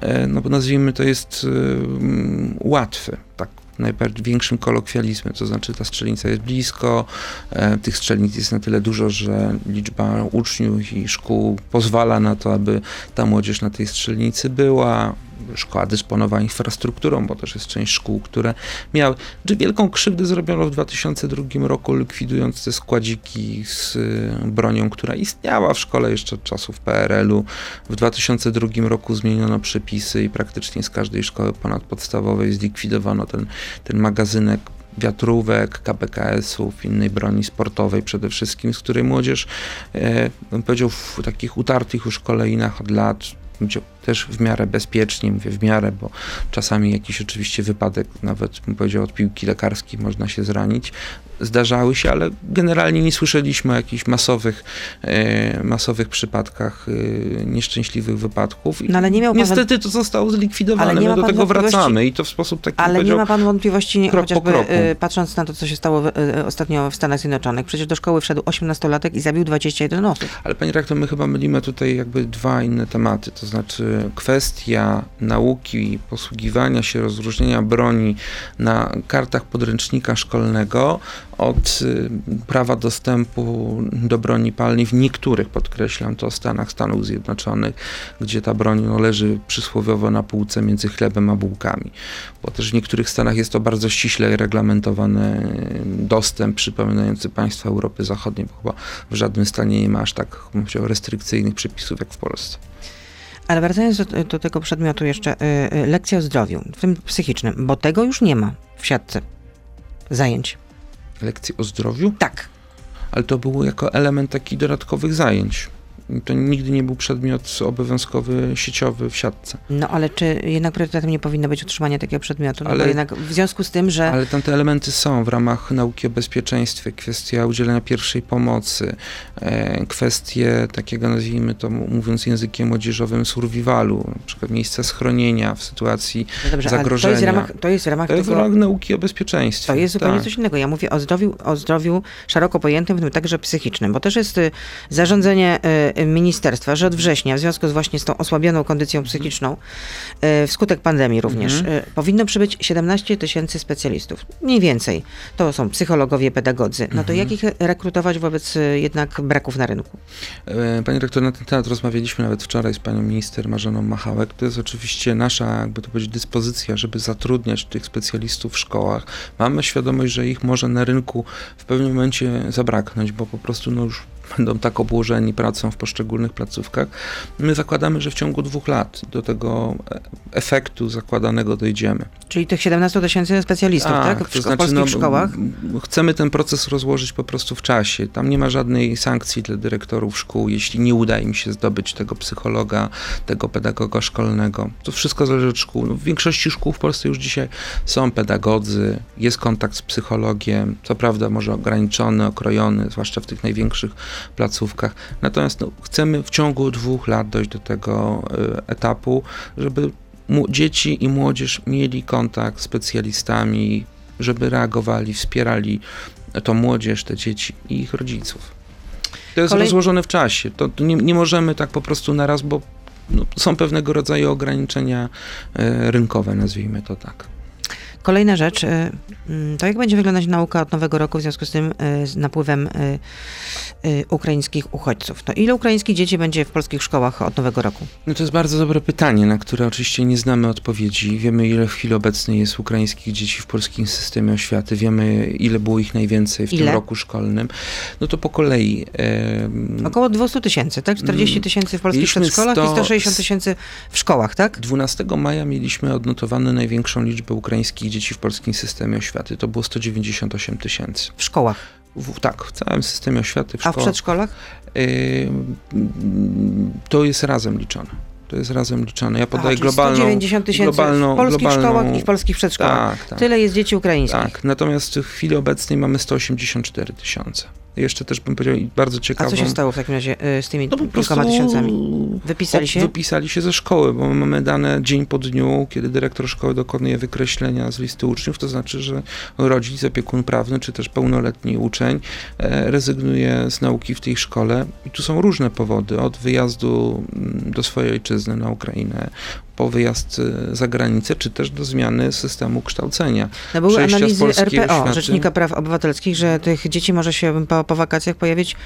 e, no nazwijmy to jest e, mm, łatwy, tak największym kolokwializmem, to znaczy ta strzelnica jest blisko, e, tych strzelnic jest na tyle dużo, że liczba uczniów i szkół pozwala na to, aby ta młodzież na tej strzelnicy była. Szkoła dysponowała infrastrukturą, bo też jest część szkół, które miały. Czy wielką krzywdę zrobiono w 2002 roku, likwidując te składziki z y, bronią, która istniała w szkole jeszcze od czasów PRL-u. W 2002 roku zmieniono przepisy i praktycznie z każdej szkoły ponadpodstawowej zlikwidowano ten, ten magazynek wiatrówek, KPKS-ów, innej broni sportowej przede wszystkim, z której młodzież, e, bym powiedział, w takich utartych już kolejnach od lat będzie też w miarę bezpiecznie, mówię w miarę, bo czasami jakiś oczywiście wypadek, nawet bym powiedział od piłki lekarskiej można się zranić, zdarzały się, ale generalnie nie słyszeliśmy o jakichś masowych, e, masowych przypadkach e, nieszczęśliwych wypadków. No ale nie miał pan Niestety to zostało zlikwidowane, Ale nie ma do tego wracamy i to w sposób taki Ale nie ma pan wątpliwości, krok po chociażby y, patrząc na to, co się stało w, y, ostatnio w Stanach Zjednoczonych. Przecież do szkoły wszedł 18-latek i zabił 21 osób. Ale pani rektor, my chyba mylimy tutaj jakby dwa inne tematy, to znaczy kwestia nauki, posługiwania się, rozróżnienia broni na kartach podręcznika szkolnego od y, prawa dostępu do broni palnej w niektórych, podkreślam to, stanach Stanów Zjednoczonych, gdzie ta broń no, leży przysłowiowo na półce między chlebem a bułkami. Bo też w niektórych stanach jest to bardzo ściśle reglamentowany dostęp przypominający państwa Europy Zachodniej, bo chyba w żadnym stanie nie ma aż tak restrykcyjnych przepisów jak w Polsce. Ale wracając do, do tego przedmiotu jeszcze, y, y, lekcja o zdrowiu, w tym psychicznym, bo tego już nie ma w siatce zajęć. Lekcje o zdrowiu, Tak. ale to było jako element takich dodatkowych zajęć. To nigdy nie był przedmiot obowiązkowy sieciowy w siatce. No ale czy jednak priorytetem nie powinno być utrzymanie takiego przedmiotu? No Ale- bo jednak w związku z tym, że Ale tam te elementy są w ramach nauki o bezpieczeństwie, kwestia udzielenia pierwszej pomocy, e, kwestie takiego, nazwijmy to mówiąc językiem młodzieżowym, survivalu, na przykład miejsca schronienia w sytuacji, no dobrze, ale to jest w zagrożenia. ramach, to jest w ramach to jest w tego... ramach nauki o bezpieczeństwie. To jest zupełnie tak. coś innego. Ja mówię o zdrowiu, o zdrowiu szeroko pojętym, w tym także psychicznym, bo też jest y, zarządzenie y, ministerstwa, że od września, w związku z właśnie z tą osłabioną kondycją psychiczną, y, wskutek pandemii również, Mhm. y, powinno przybyć 17 tysięcy specjalistów. Mniej więcej. To są psychologowie, pedagodzy. No to Mhm. jak ich rekrutować wobec y, jednak braków na rynku? E, Panie rektor, na ten temat rozmawialiśmy nawet wczoraj z panią minister Marzeną Machałek. To jest oczywiście nasza, jakby to powiedzieć, dyspozycja, żeby zatrudniać tych specjalistów w szkołach. Mamy świadomość, że ich może na rynku w pewnym momencie zabraknąć, bo po prostu no już będą tak obłożeni pracą w poszczególnych placówkach. My zakładamy, że w ciągu dwóch lat do tego efektu zakładanego dojdziemy. Czyli tych 17 tysięcy specjalistów, tak? W, to znaczy, polskich no, szkołach? Chcemy ten proces rozłożyć po prostu w czasie. Tam nie ma żadnej sankcji dla dyrektorów szkół, jeśli nie uda im się zdobyć tego psychologa, tego pedagoga szkolnego. To wszystko zależy od szkół. No, w większości szkół w Polsce już dzisiaj są pedagodzy, jest kontakt z psychologiem, co prawda może ograniczony, okrojony, zwłaszcza w tych największych placówkach. Natomiast no, chcemy w ciągu dwóch lat dojść do tego y, etapu, żeby dzieci i młodzież mieli kontakt z specjalistami, żeby reagowali, wspierali tą młodzież, te dzieci i ich rodziców. To jest Kolej- rozłożone w czasie. To, to nie, nie możemy tak po prostu na raz, bo no, są pewnego rodzaju ograniczenia e, rynkowe, nazwijmy to tak. Kolejna rzecz, y, mm, to jak będzie wyglądać nauka od nowego roku w związku z tym y, z napływem y, ukraińskich uchodźców? To ile ukraińskich dzieci będzie w polskich szkołach od nowego roku? No to jest bardzo dobre pytanie, na które oczywiście nie znamy odpowiedzi. Wiemy, ile w chwili obecnej jest ukraińskich dzieci w polskim systemie oświaty. Wiemy, ile było ich najwięcej w Ile? tym roku szkolnym. No to po kolei. em, Około 200 tysięcy, tak? 40 tysięcy w polskich Mieliśmy przedszkolach i 100 160 tysięcy w szkołach, tak? 12 maja mieliśmy odnotowaną największą liczbę ukraińskich dzieci w polskim systemie oświaty. To było 198 tysięcy. W szkołach. W- Tak, w całym systemie oświaty, w A w przedszkolach? Ym, To jest razem liczone. To jest razem liczone. Ja podaję globalną. 190 tysięcy globalną, w polskich globalną, szkołach i w polskich przedszkolach. Tak, tak. Tyle jest dzieci ukraińskich. Tak, natomiast w chwili obecnej mamy 184 tysiące. Jeszcze też bym powiedział bardzo A ciekawą... co się stało w takim razie y, z tymi No po prostu kilkoma tysiącami? Wypisali się? Wypisali się ze szkoły, bo mamy dane dzień po dniu, kiedy dyrektor szkoły dokonuje wykreślenia z listy uczniów, to znaczy, że rodzic, opiekun prawny, czy też pełnoletni uczeń e, rezygnuje z nauki w tej szkole. I tu są różne powody, od wyjazdu mm, do swojej ojczyzny na Ukrainę, po wyjazd e, za granicę, czy też do zmiany systemu kształcenia. No były przejścia analizy RPO, oświaty. Rzecznika Praw Obywatelskich, że tych dzieci może się po, po wakacjach pojawić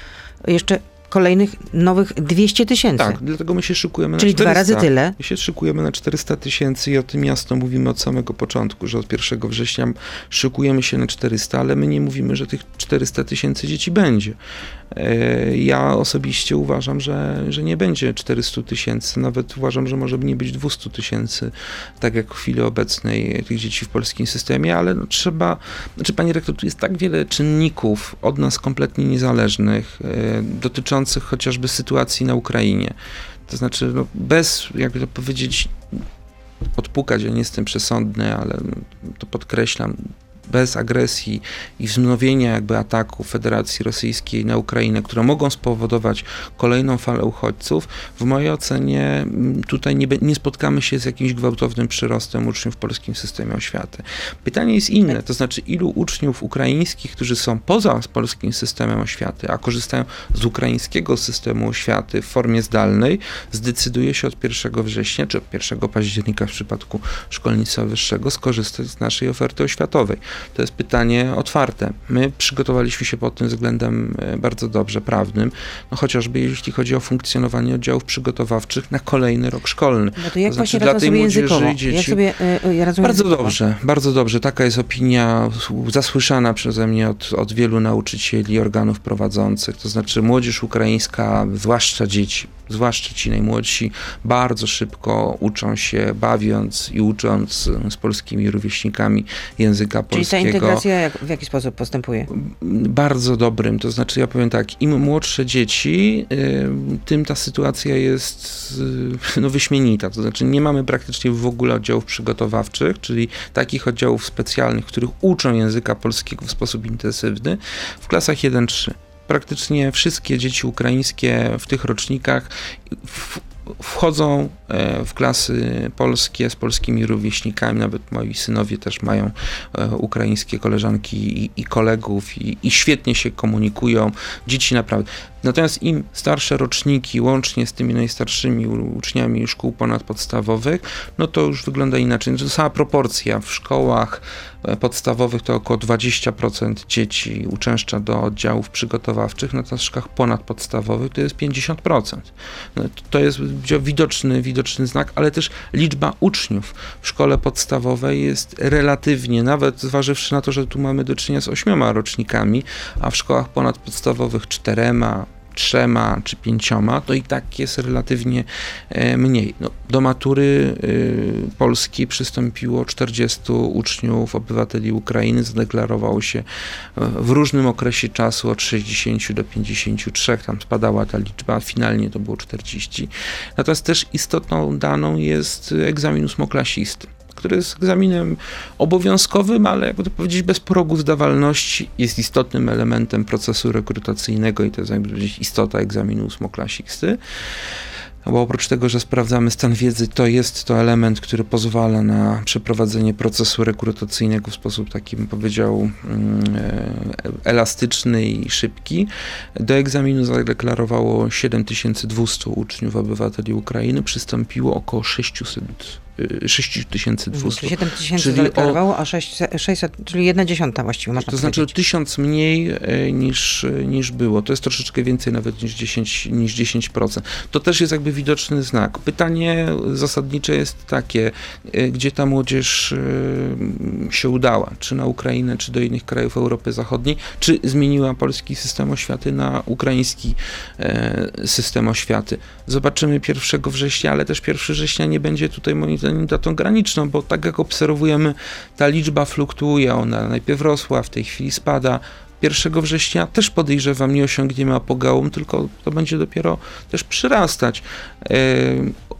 jeszcze kolejnych nowych 200 tysięcy. Tak, dlatego my się szykujemy Czyli na 400. dwa razy tyle. My się szykujemy na 400 tysięcy i o tym jasno mówimy od samego początku, że od 1 września szykujemy się na 400, ale my nie mówimy, że tych 400 tysięcy dzieci będzie. E, Ja osobiście uważam, że, że nie będzie 400 tysięcy, nawet uważam, że może nie być 200 tysięcy, tak jak w chwili obecnej tych dzieci w polskim systemie, ale no trzeba, znaczy panie rektor, tu jest tak wiele czynników od nas kompletnie niezależnych, e, dotyczących chociażby sytuacji na Ukrainie. To znaczy, no, bez, jakby to powiedzieć, odpukać, ja nie jestem przesądny, ale to podkreślam, bez agresji i wznowienia jakby ataku Federacji Rosyjskiej na Ukrainę, które mogą spowodować kolejną falę uchodźców, w mojej ocenie mm, tutaj nie, nie spotkamy się z jakimś gwałtownym przyrostem uczniów w polskim systemie oświaty. Pytanie jest inne, to znaczy ilu uczniów ukraińskich, którzy są poza polskim systemem oświaty, a korzystają z ukraińskiego systemu oświaty w formie zdalnej, zdecyduje się od 1 września czy od 1 października w przypadku szkolnictwa wyższego skorzystać z naszej oferty oświatowej. To jest pytanie otwarte. My przygotowaliśmy się pod tym względem e, bardzo dobrze, prawnym, no chociażby jeśli chodzi o funkcjonowanie oddziałów przygotowawczych na kolejny rok szkolny. No to jak To znaczy, dla tej młodzieży i dzieci- sobie y, y, radzą Bardzo językowo? dobrze, bardzo dobrze. Taka jest opinia zasłyszana przeze mnie od, od wielu nauczycieli, organów prowadzących. To znaczy młodzież ukraińska, zwłaszcza dzieci, zwłaszcza ci najmłodsi, bardzo szybko uczą się, bawiąc i ucząc z polskimi rówieśnikami języka Czyli Czyli ta integracja jak, w jaki sposób postępuje? Bardzo dobrym, to znaczy ja powiem tak, im młodsze dzieci, y, tym ta sytuacja jest y, no, wyśmienita, to znaczy nie mamy praktycznie w ogóle oddziałów przygotowawczych, czyli takich oddziałów specjalnych, których uczą języka polskiego w sposób intensywny w klasach 1-3 praktycznie wszystkie dzieci ukraińskie w tych rocznikach w, wchodzą w klasy polskie z polskimi rówieśnikami, nawet moi synowie też mają e, ukraińskie koleżanki i, i kolegów i, i, świetnie się komunikują. Dzieci naprawdę. Natomiast im starsze roczniki, łącznie z tymi najstarszymi uczniami szkół ponadpodstawowych, no to już wygląda inaczej. To sama proporcja w szkołach e, podstawowych to około 20% dzieci uczęszcza do oddziałów przygotowawczych, natomiast w szkołach ponadpodstawowych to jest 50%. No, to jest widoczny, widoczny znak, ale też liczba uczniów. W szkole podstawowej jest relatywnie, nawet zważywszy na to, że tu mamy do czynienia z ośmioma rocznikami, a w szkołach ponadpodstawowych czterema, trzema czy pięcioma, to i tak jest relatywnie e, mniej. No, do matury e, Polski przystąpiło 40 uczniów, obywateli Ukrainy, zadeklarowało się e, w różnym okresie czasu od 60 do 53, tam spadała ta liczba, finalnie to było 40. Natomiast też istotną daną jest egzamin ósmoklasisty który jest egzaminem obowiązkowym, ale jakby to powiedzieć bez progu zdawalności jest istotnym elementem procesu rekrutacyjnego i to jest istota egzaminu ósmoklasisty bo oprócz tego, że sprawdzamy stan wiedzy, to jest to element, który pozwala na przeprowadzenie procesu rekrutacyjnego w sposób taki, powiedział, mm, e, elastyczny i szybki. Do egzaminu zadeklarowało 7200 uczniów obywateli Ukrainy, przystąpiło około 600 6200. 7 tysięcy zadeklarowało, a 600, czyli jedna dziesiąta właściwie można To znaczy tysiąc mniej e, niż, niż było. To jest troszeczkę więcej nawet niż 10%, niż 10%. To też jest jakby widoczny znak. Pytanie zasadnicze jest takie, e, gdzie ta młodzież e, się udała? Czy na Ukrainę, czy do innych krajów Europy Zachodniej? Czy zmieniła polski system oświaty na ukraiński system oświaty? Zobaczymy 1 września, ale też 1 września nie będzie tutaj moim datą graniczną, bo tak jak obserwujemy, ta liczba fluktuuje, ona najpierw rosła, w tej chwili spada. 1 września też podejrzewam nie osiągniemy apogeum, tylko to będzie dopiero też przyrastać. E,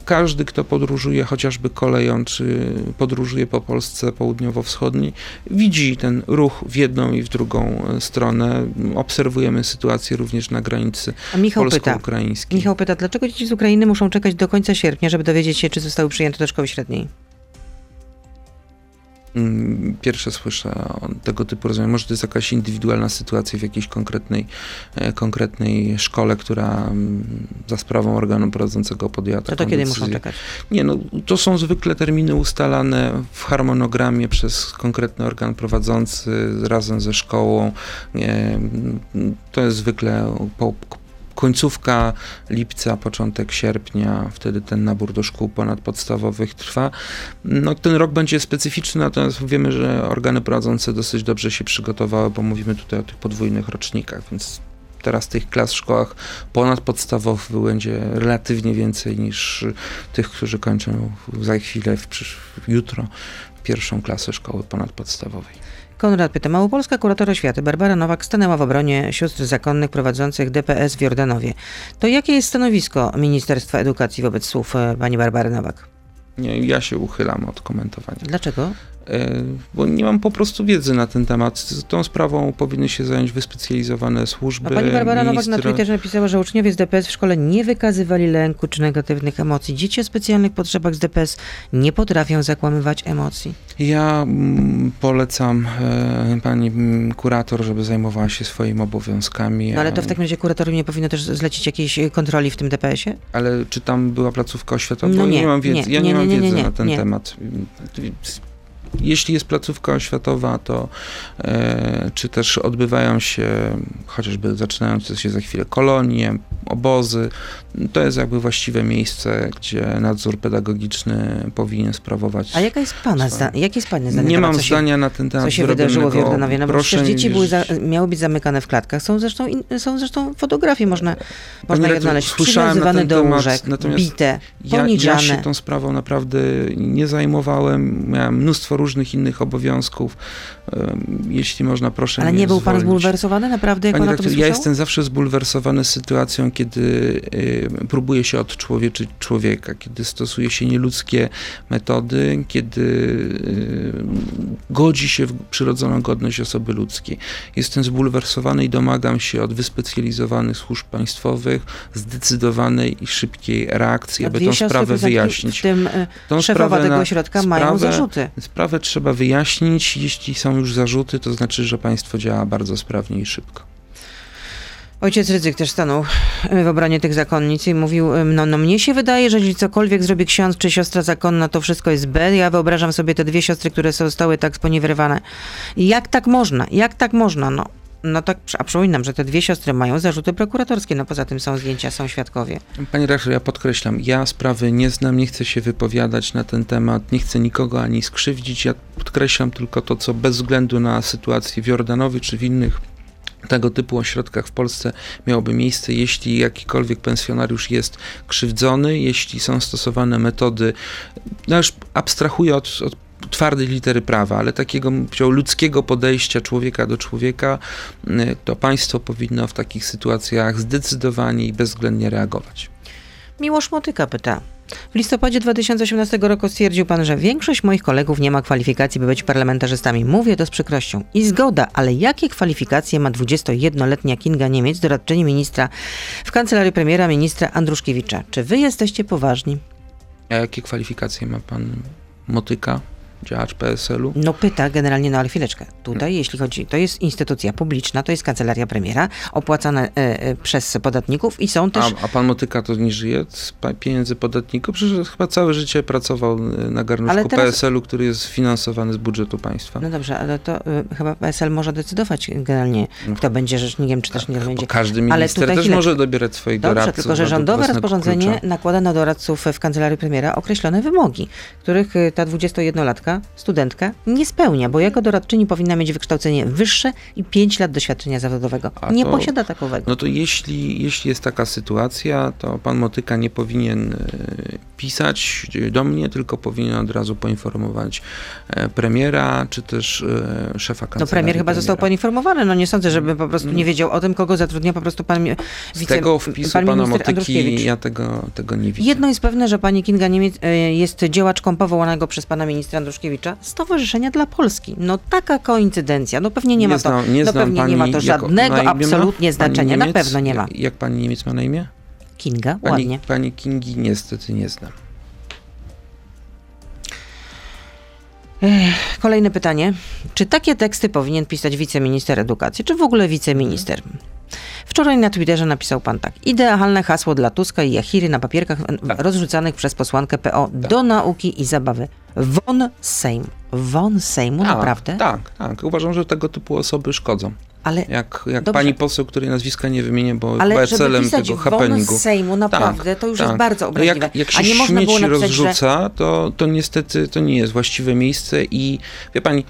każdy, kto podróżuje chociażby koleją, czy podróżuje po Polsce południowo-wschodniej, widzi ten ruch w jedną i w drugą stronę. Obserwujemy sytuację również na granicy polsko-ukraińskiej. Michał pyta, dlaczego dzieci z Ukrainy muszą czekać do końca sierpnia, żeby dowiedzieć się, czy zostały przyjęte do szkoły średniej? Mm, pierwsze słyszę tego typu rozwiązaniach. Może to jest jakaś indywidualna sytuacja w jakiejś konkretnej, e, konkretnej szkole, która mm, za sprawą organu prowadzącego podjęła taką To, to kiedy decyzję. muszą czekać? Nie, no to są zwykle terminy ustalane w harmonogramie przez konkretny organ prowadzący razem ze szkołą. To jest zwykle po, końcówka lipca, początek sierpnia, wtedy ten nabór do szkół ponadpodstawowych trwa. No, ten rok będzie specyficzny, natomiast wiemy, że organy prowadzące dosyć dobrze się przygotowały, bo mówimy tutaj o tych podwójnych rocznikach, więc teraz tych klas w szkołach ponadpodstawowych będzie relatywnie więcej niż tych, którzy kończą za chwilę, w, jutro, pierwszą klasę szkoły ponadpodstawowej. Konrad pyta, Małopolska kurator oświaty Barbara Nowak stanęła w obronie sióstr zakonnych prowadzących DPS w Jordanowie. To jakie jest stanowisko Ministerstwa Edukacji wobec słów e, pani Barbary Nowak? Nie, ja się uchylam od komentowania. Dlaczego? E, bo nie mam po prostu wiedzy na ten temat. Tą sprawą powinny się zająć wyspecjalizowane służby. A pani Barbara Nowak na Twitterze napisała, że uczniowie z DPS w szkole nie wykazywali lęku czy negatywnych emocji. Dzieci o specjalnych potrzebach z DPS nie potrafią zakłamywać emocji. Ja mm, polecam e, pani mm, kurator, żeby zajmowała się swoimi obowiązkami. No ale to w takim razie kuratorium nie powinno też zlecić jakiejś kontroli w tym DPS-ie? Ale czy tam była placówka oświatowa? No nie, nie mam wiedzy. Nie, ja nie, nie mam wiedzy na ten temat jeśli jest placówka oświatowa, to e, czy też odbywają się, chociażby zaczynające się za chwilę kolonie, obozy, to jest jakby właściwe miejsce, gdzie nadzór pedagogiczny powinien sprawować. A jaka jest pana, zda, jakie jest pana zdanie? Nie mam zdania na ten temat. Co się wydarzyło w Jordanowie? No bo przecież dzieci były za, miały być zamykane w klatkach. Są zresztą, in, są zresztą fotografie, można, można je odnaleźć. Przywiązywane do temat, łóżek, bite, ja, poniżane. Ja się tą sprawą naprawdę nie zajmowałem. Miałem mnóstwo różnych innych obowiązków. Jeśli można, proszę Ale nie był pan zwolnić. zbulwersowany naprawdę, jak pan ja jestem zawsze zbulwersowany sytuacją, kiedy próbuje się odczłowieczyć człowieka, kiedy stosuje się nieludzkie metody, kiedy godzi się w przyrodzoną godność osoby ludzkiej. Jestem zbulwersowany i domagam się od wyspecjalizowanych służb państwowych zdecydowanej i szybkiej reakcji, No, aby siostry sprawę wyjaśnić. W tym y, Tą szefowa sprawę tego ośrodka mają sprawę- zarzuty. Sprawę trzeba wyjaśnić. Jeśli są już zarzuty, to znaczy, że państwo działa bardzo sprawnie i szybko. Ojciec Rydzyk też stanął y, w obronie tych zakonnic i mówił, y, no, no mnie się wydaje, że jeśli cokolwiek zrobi ksiądz czy siostra zakonna, to wszystko jest B. Ja wyobrażam sobie te dwie siostry, które zostały tak sponiewirowane. Jak tak można? Jak tak można? No, no tak, a przypominam, że te dwie siostry mają zarzuty prokuratorskie, no poza tym są zdjęcia, są świadkowie. Panie redaktor, ja podkreślam, ja sprawy nie znam, nie chcę się wypowiadać na ten temat, nie chcę nikogo ani skrzywdzić. Ja podkreślam tylko to, co bez względu na sytuację w Jordanowie czy w innych tego typu ośrodkach w Polsce miałoby miejsce, jeśli jakikolwiek pensjonariusz jest krzywdzony, jeśli są stosowane metody, no już abstrahuję od, od twardej litery prawa, ale takiego powiedział, ludzkiego podejścia człowieka do człowieka, y, to państwo powinno w takich sytuacjach zdecydowanie i bezwzględnie reagować. Miłosz Motyka pyta. W listopadzie 2018 roku stwierdził pan, że większość moich kolegów nie ma kwalifikacji, by być parlamentarzystami. Mówię to z przykrością. I zgoda, ale jakie kwalifikacje ma 21-letnia Kinga Niemiec, doradczyni ministra w kancelarii premiera ministra Andruszkiewicza? Czy wy jesteście poważni? A jakie kwalifikacje ma pan Motyka, działacz PSL-u? No pyta generalnie, no ale chwileczkę. Tutaj, jeśli chodzi, to jest instytucja publiczna, to jest kancelaria premiera, opłacana e, e, przez podatników i są też... A, a pan Motyka to nie żyje z pieniędzy podatników? Przecież chyba całe życie pracował y, na garnuszku teraz- PSL-u, który jest finansowany z budżetu państwa. No dobrze, ale to y, chyba PSL może decydować generalnie, No. kto będzie rzecznikiem, czy też nie Bo będzie. każdy Ale minister też chwileczkę. może dobierać swoich Dobrze, doradców. tylko że rządowe rozporządzenie klucza. nakłada na doradców w kancelarii premiera określone wymogi, których ta 21-latka, studentka, nie spełnia, bo jako doradczyni powinna mieć wykształcenie wyższe i 5 lat doświadczenia zawodowego. A nie to- posiada takowego. No to jeśli, jeśli jest taka sytuacja, to pan Motyka nie powinien e, pisać do mnie, tylko powinien od razu poinformować e, premiera, czy też e, szefa No kancelarii premier chyba został premiera. poinformowany, no nie sądzę, żeby po prostu nie wiedział o tym, kogo zatrudnia po prostu pan mi- Z wice, tego wpisu pan pana Motyki ja tego, tego nie widzę. Jedno jest pewne, że pani Kinga Niemiec jest działaczką powołanego przez pana ministra Andruszkiewicza Stowarzyszenia dla Polski. No taka koincydencja, no pewnie nie, ma to, znam, nie no pewnie nie ma to żadnego ma? absolutnie Pani znaczenia, na pewno nie ma. Jak, pani Niemiec ma na imię? Kinga, Pani, ładnie. pani Kingi niestety nie znam. Kolejne pytanie. Czy takie teksty powinien pisać wiceminister edukacji, czy w ogóle wiceminister? Wczoraj na Twitterze napisał pan tak. Idealne hasło dla Tuska i Jachiry na papierkach Tak. rozrzucanych przez posłankę PO do nauki i zabawy. Won z Sejmu. Won Sejmu, Tak, naprawdę? Tak, tak. Uważam, że tego typu osoby szkodzą. Ale Jak, jak Dobrze. pani poseł, której nazwiska nie wymienię, bo chyba Ale celem tego happeningu. Sejmu, naprawdę, to już jest bardzo obraźliwe. Jak, jak A się nie można było napisać, że- rozrzuca, to, to niestety to nie jest właściwe miejsce i wie pani,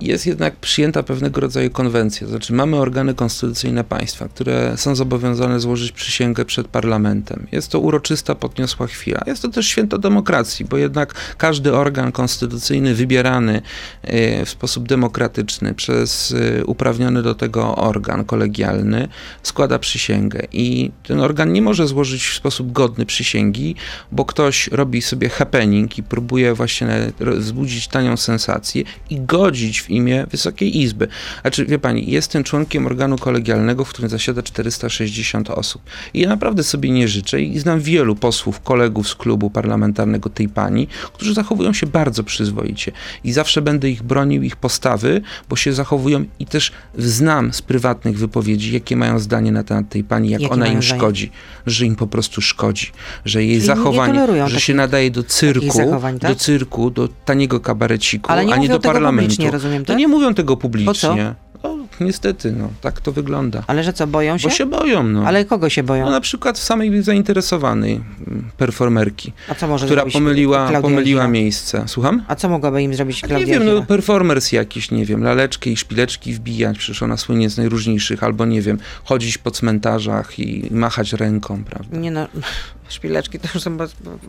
jest jednak przyjęta pewnego rodzaju konwencja. Znaczy mamy organy konstytucyjne państwa, które są zobowiązane złożyć przysięgę przed parlamentem. Jest to uroczysta, podniosła chwila. Jest to też święto demokracji, bo jednak każdy organ konstytucyjny wybierany y, w sposób demokratyczny przez y, uprawniony do tego organ kolegialny składa przysięgę i ten organ nie może złożyć w sposób godny przysięgi, bo ktoś robi sobie happening i próbuje właśnie ro- wzbudzić tanią sensację i godzić w imię Wysokiej Izby. Znaczy, wie pani, jestem członkiem organu kolegialnego, w którym zasiada 460 osób. I ja naprawdę sobie nie życzę i znam wielu posłów, kolegów z klubu parlamentarnego tej pani, którzy zachowują się bardzo przyzwoicie. I zawsze będę ich bronił, ich postawy, bo się zachowują i też znam z prywatnych wypowiedzi, jakie mają zdanie na temat tej pani, jak Jakie ona im zdanie? szkodzi, że im po prostu szkodzi, że jej Czyli nie zachowanie, że się nadaje do cyrku, tak? do cyrku, do taniego kabareciku, a nie do parlamentu. Publicznie, rozumiem, To tak? nie mówią tego publicznie. No, niestety, no, tak to wygląda. Ale że co, boją się? Bo się boją, no. Ale kogo się boją? No na przykład samej zainteresowanej mm, performerki, A co może która pomyliła, Klaudia pomyliła miejsce. Słucham? A co mogłaby im zrobić Nie Klaudia wiem, no performers jakiś, nie wiem, laleczki i szpileczki wbijać, przecież ona słynie z najróżniejszych, albo nie wiem, chodzić po cmentarzach i machać ręką, prawda? Nie no, szpileczki to już są...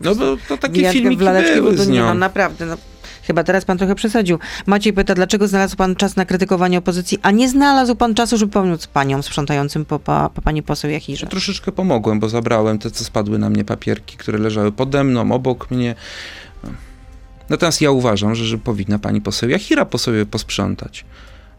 No bo to takie filmiki w laleczki, były z nie nią. no, naprawdę, no. Chyba teraz pan trochę przesadził. Maciej pyta, dlaczego znalazł pan czas na krytykowanie opozycji, a nie znalazł pan czasu, żeby pomóc paniom sprzątającym po, po, po pani poseł Jachirze? Troszeczkę pomogłem, bo zabrałem te, co spadły na mnie papierki, które leżały pode mną, obok mnie. Natomiast ja uważam, że, że powinna pani poseł Jachira po sobie posprzątać.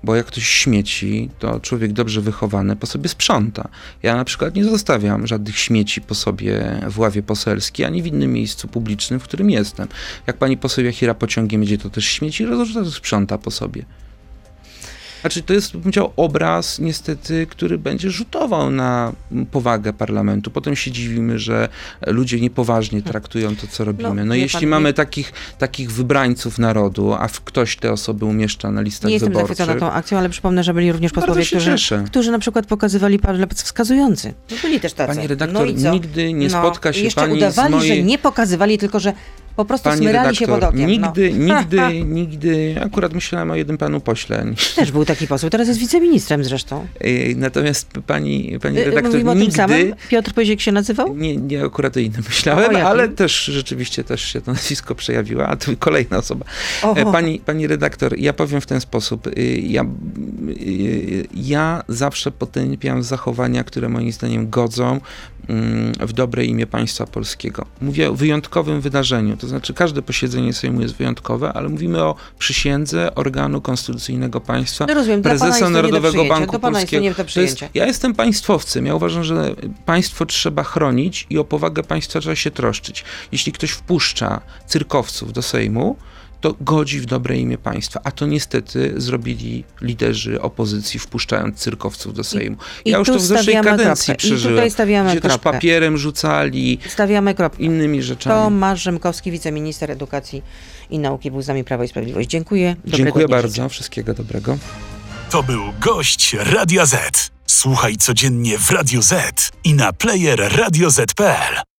Bo jak ktoś śmieci, to człowiek dobrze wychowany po sobie sprząta. Ja na przykład nie zostawiam żadnych śmieci po sobie w ławie poselskiej, ani w innym miejscu publicznym, w którym jestem. Jak pani poseł Jachira pociągiem jedzie, to też śmieci rozrzuca, sprząta po sobie. Znaczy, to jest, bym powiedział, obraz niestety, który będzie rzutował na powagę parlamentu. Potem się dziwimy, że ludzie niepoważnie traktują to, co robimy. No, No, jeśli pan, mamy nie- takich, takich wybrańców narodu, a w- ktoś te osoby umieszcza na listach Nie jestem wyborczych... zachwycona tą akcją, ale przypomnę, że byli również posłowie, którzy, cieszę. którzy na przykład pokazywali palec wskazujący. No byli też tacy. Pani redaktor, no nigdy nie spotka się jeszcze pani z udawali, mojej- że nie pokazywali, tylko że po prostu Pani smyrali się redaktor, pod okiem. nigdy, no. nigdy, nigdy, akurat myślałem o jednym panu pośle. Też był taki poseł, teraz jest wiceministrem zresztą. Natomiast pani, pani Y, redaktor, Mówimy o nigdy... tym samym? Piotr Pyzik się nazywał? Nie, nie akurat o innym myślałem, O ale też rzeczywiście też się to nazwisko przejawiło, a to kolejna osoba. O. E, Pani, pani redaktor, ja powiem w ten sposób. Y, Ja, y, ja zawsze potępiam zachowania, które moim zdaniem godzą w dobre imię państwa polskiego. Mówię o wyjątkowym wydarzeniu, to znaczy każde posiedzenie Sejmu jest wyjątkowe, ale mówimy o przysiędze organu konstytucyjnego państwa, No rozumiem, prezesa Narodowego. Banku pana jest to Polskiego. jest, ja jestem państwowcem. Ja uważam, że państwo trzeba chronić i o powagę państwa trzeba się troszczyć. Jeśli ktoś wpuszcza cyrkowców do Sejmu, to godzi w dobre imię państwa. A to niestety zrobili liderzy opozycji, wpuszczając cyrkowców do Sejmu. i ja już tu to w zeszłej kadencji kropkę. I przeżyłem. tutaj stawiamy gdzie też kropkę. papierem rzucali, Stawiamy kropkę. innymi rzeczami. Tomasz Rzymkowski, wiceminister edukacji i nauki, był z nami Prawo i Sprawiedliwość. Dziękuję. Dobrego Dziękuję dnia bardzo. życzę. Wszystkiego dobrego. To był gość Radia Z. Słuchaj codziennie w Radio Z i na player radioz.pl.